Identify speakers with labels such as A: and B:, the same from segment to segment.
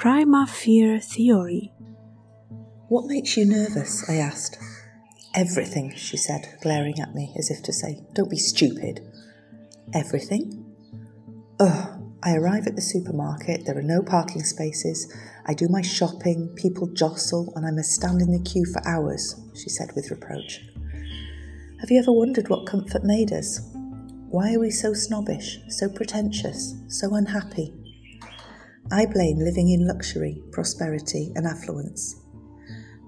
A: Prima Fear Theory.
B: What makes you nervous? I asked. Everything, she said, glaring at me as if to say, Don't be stupid. Everything? Ugh. I arrive at the supermarket, there are no parking spaces. I do my shopping, people jostle, and I must stand in the queue for hours, she said with reproach. Have you ever wondered what comfort made us? Why are we so snobbish, so pretentious, so unhappy? I blame living in luxury, prosperity, and affluence.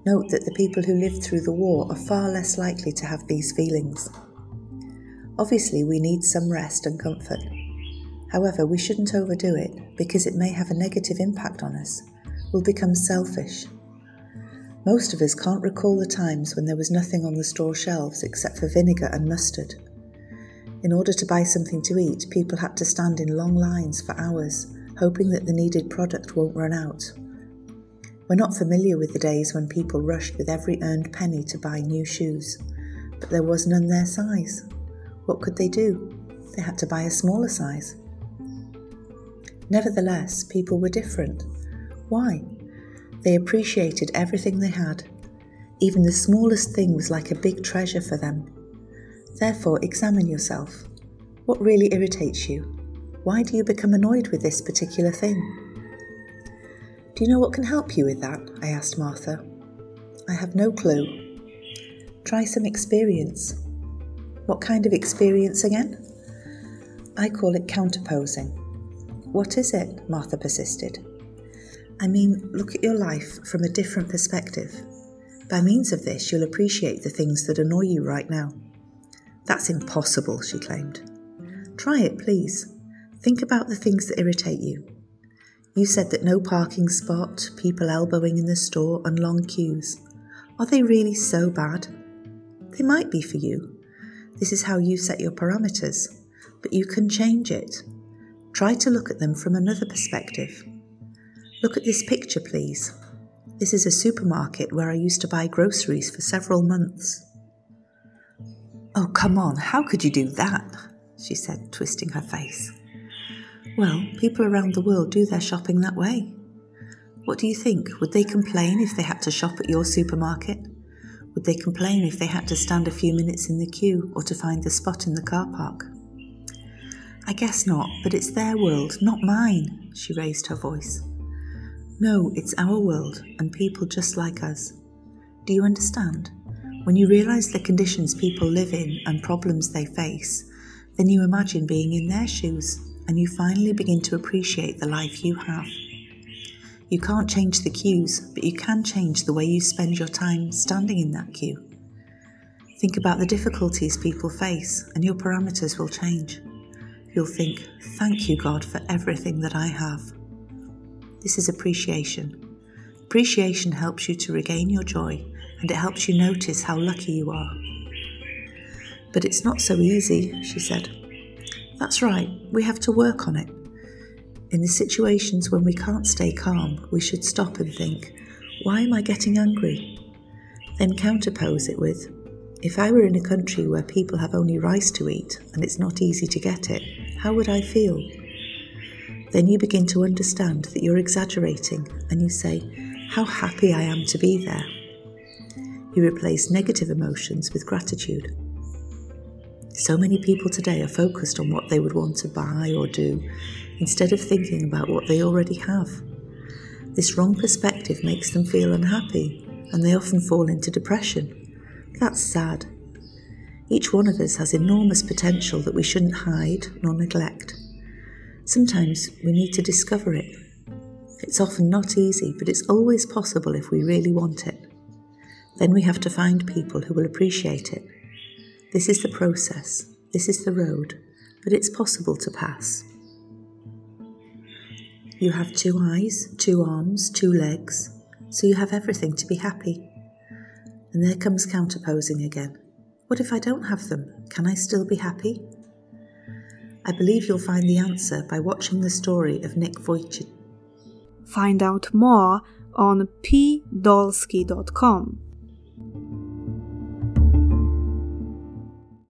B: Note that the people who lived through the war are far less likely to have these feelings. Obviously, we need some rest and comfort. However, we shouldn't overdo it because it may have a negative impact on us. We'll become selfish. Most of us can't recall the times when there was nothing on the store shelves except for vinegar and mustard. In order to buy something to eat, people had to stand in long lines for hours, hoping that the needed product won't run out. We're not familiar with the days when people rushed with every earned penny to buy new shoes, but there was none their size. What could they do? They had to buy a smaller size. Nevertheless, people were different. Why? They appreciated everything they had. Even the smallest thing was like a big treasure for them. Therefore, examine yourself. What really irritates you? Why do you become annoyed with this particular thing? Do you know what can help you with that? I asked Martha. I have no clue. Try some experience. What kind of experience again? I call it counterposing. What is it? Martha persisted. I mean, look at your life from a different perspective. By means of this, you'll appreciate the things that annoy you right now. That's impossible, she claimed. Try it, please. Think about the things that irritate you. You said that no parking spot, people elbowing in the store, and long queues. Are they really so bad? They might be for you. This is how you set your parameters, but you can change it. Try to look at them from another perspective. Look at this picture, please. This is a supermarket where I used to buy groceries for several months. Oh, come on, how could you do that? she said, twisting her face. Well, people around the world do their shopping that way. What do you think? Would they complain if they had to shop at your supermarket? Would they complain if they had to stand a few minutes in the queue or to find the spot in the car park? I guess not, but it's their world, not mine, she raised her voice. No, it's our world, and people just like us. Do you understand? When you realise the conditions people live in and problems they face, then you imagine being in their shoes, and you finally begin to appreciate the life you have. You can't change the queues, but you can change the way you spend your time standing in that queue. Think about the difficulties people face, and your parameters will change you'll think, Thank you, God, for everything that I have. This is appreciation. Appreciation helps you to regain your joy and it helps you notice how lucky you are. But it's not so easy, she said. That's right, we have to work on it. In the situations when we can't stay calm, we should stop and think, Why am I getting angry? Then counterpose it with, If I were in a country where people have only rice to eat and it's not easy to get it, how would I feel? Then you begin to understand that you're exaggerating and you say, How happy I am to be there. You replace negative emotions with gratitude. So many people today are focused on what they would want to buy or do instead of thinking about what they already have. This wrong perspective makes them feel unhappy and they often fall into depression. That's sad. Each one of us has enormous potential that we shouldn't hide nor neglect. Sometimes we need to discover it. It's often not easy, but it's always possible if we really want it. Then we have to find people who will appreciate it. This is the process, this is the road, but it's possible to pass. You have two eyes, two arms, two legs, so you have everything to be happy. And there comes counterposing again. What if I don't have them? Can I still be happy? I believe you'll find the answer by watching the story of Nick Vujicic.
A: Find out more on pdolsky.com.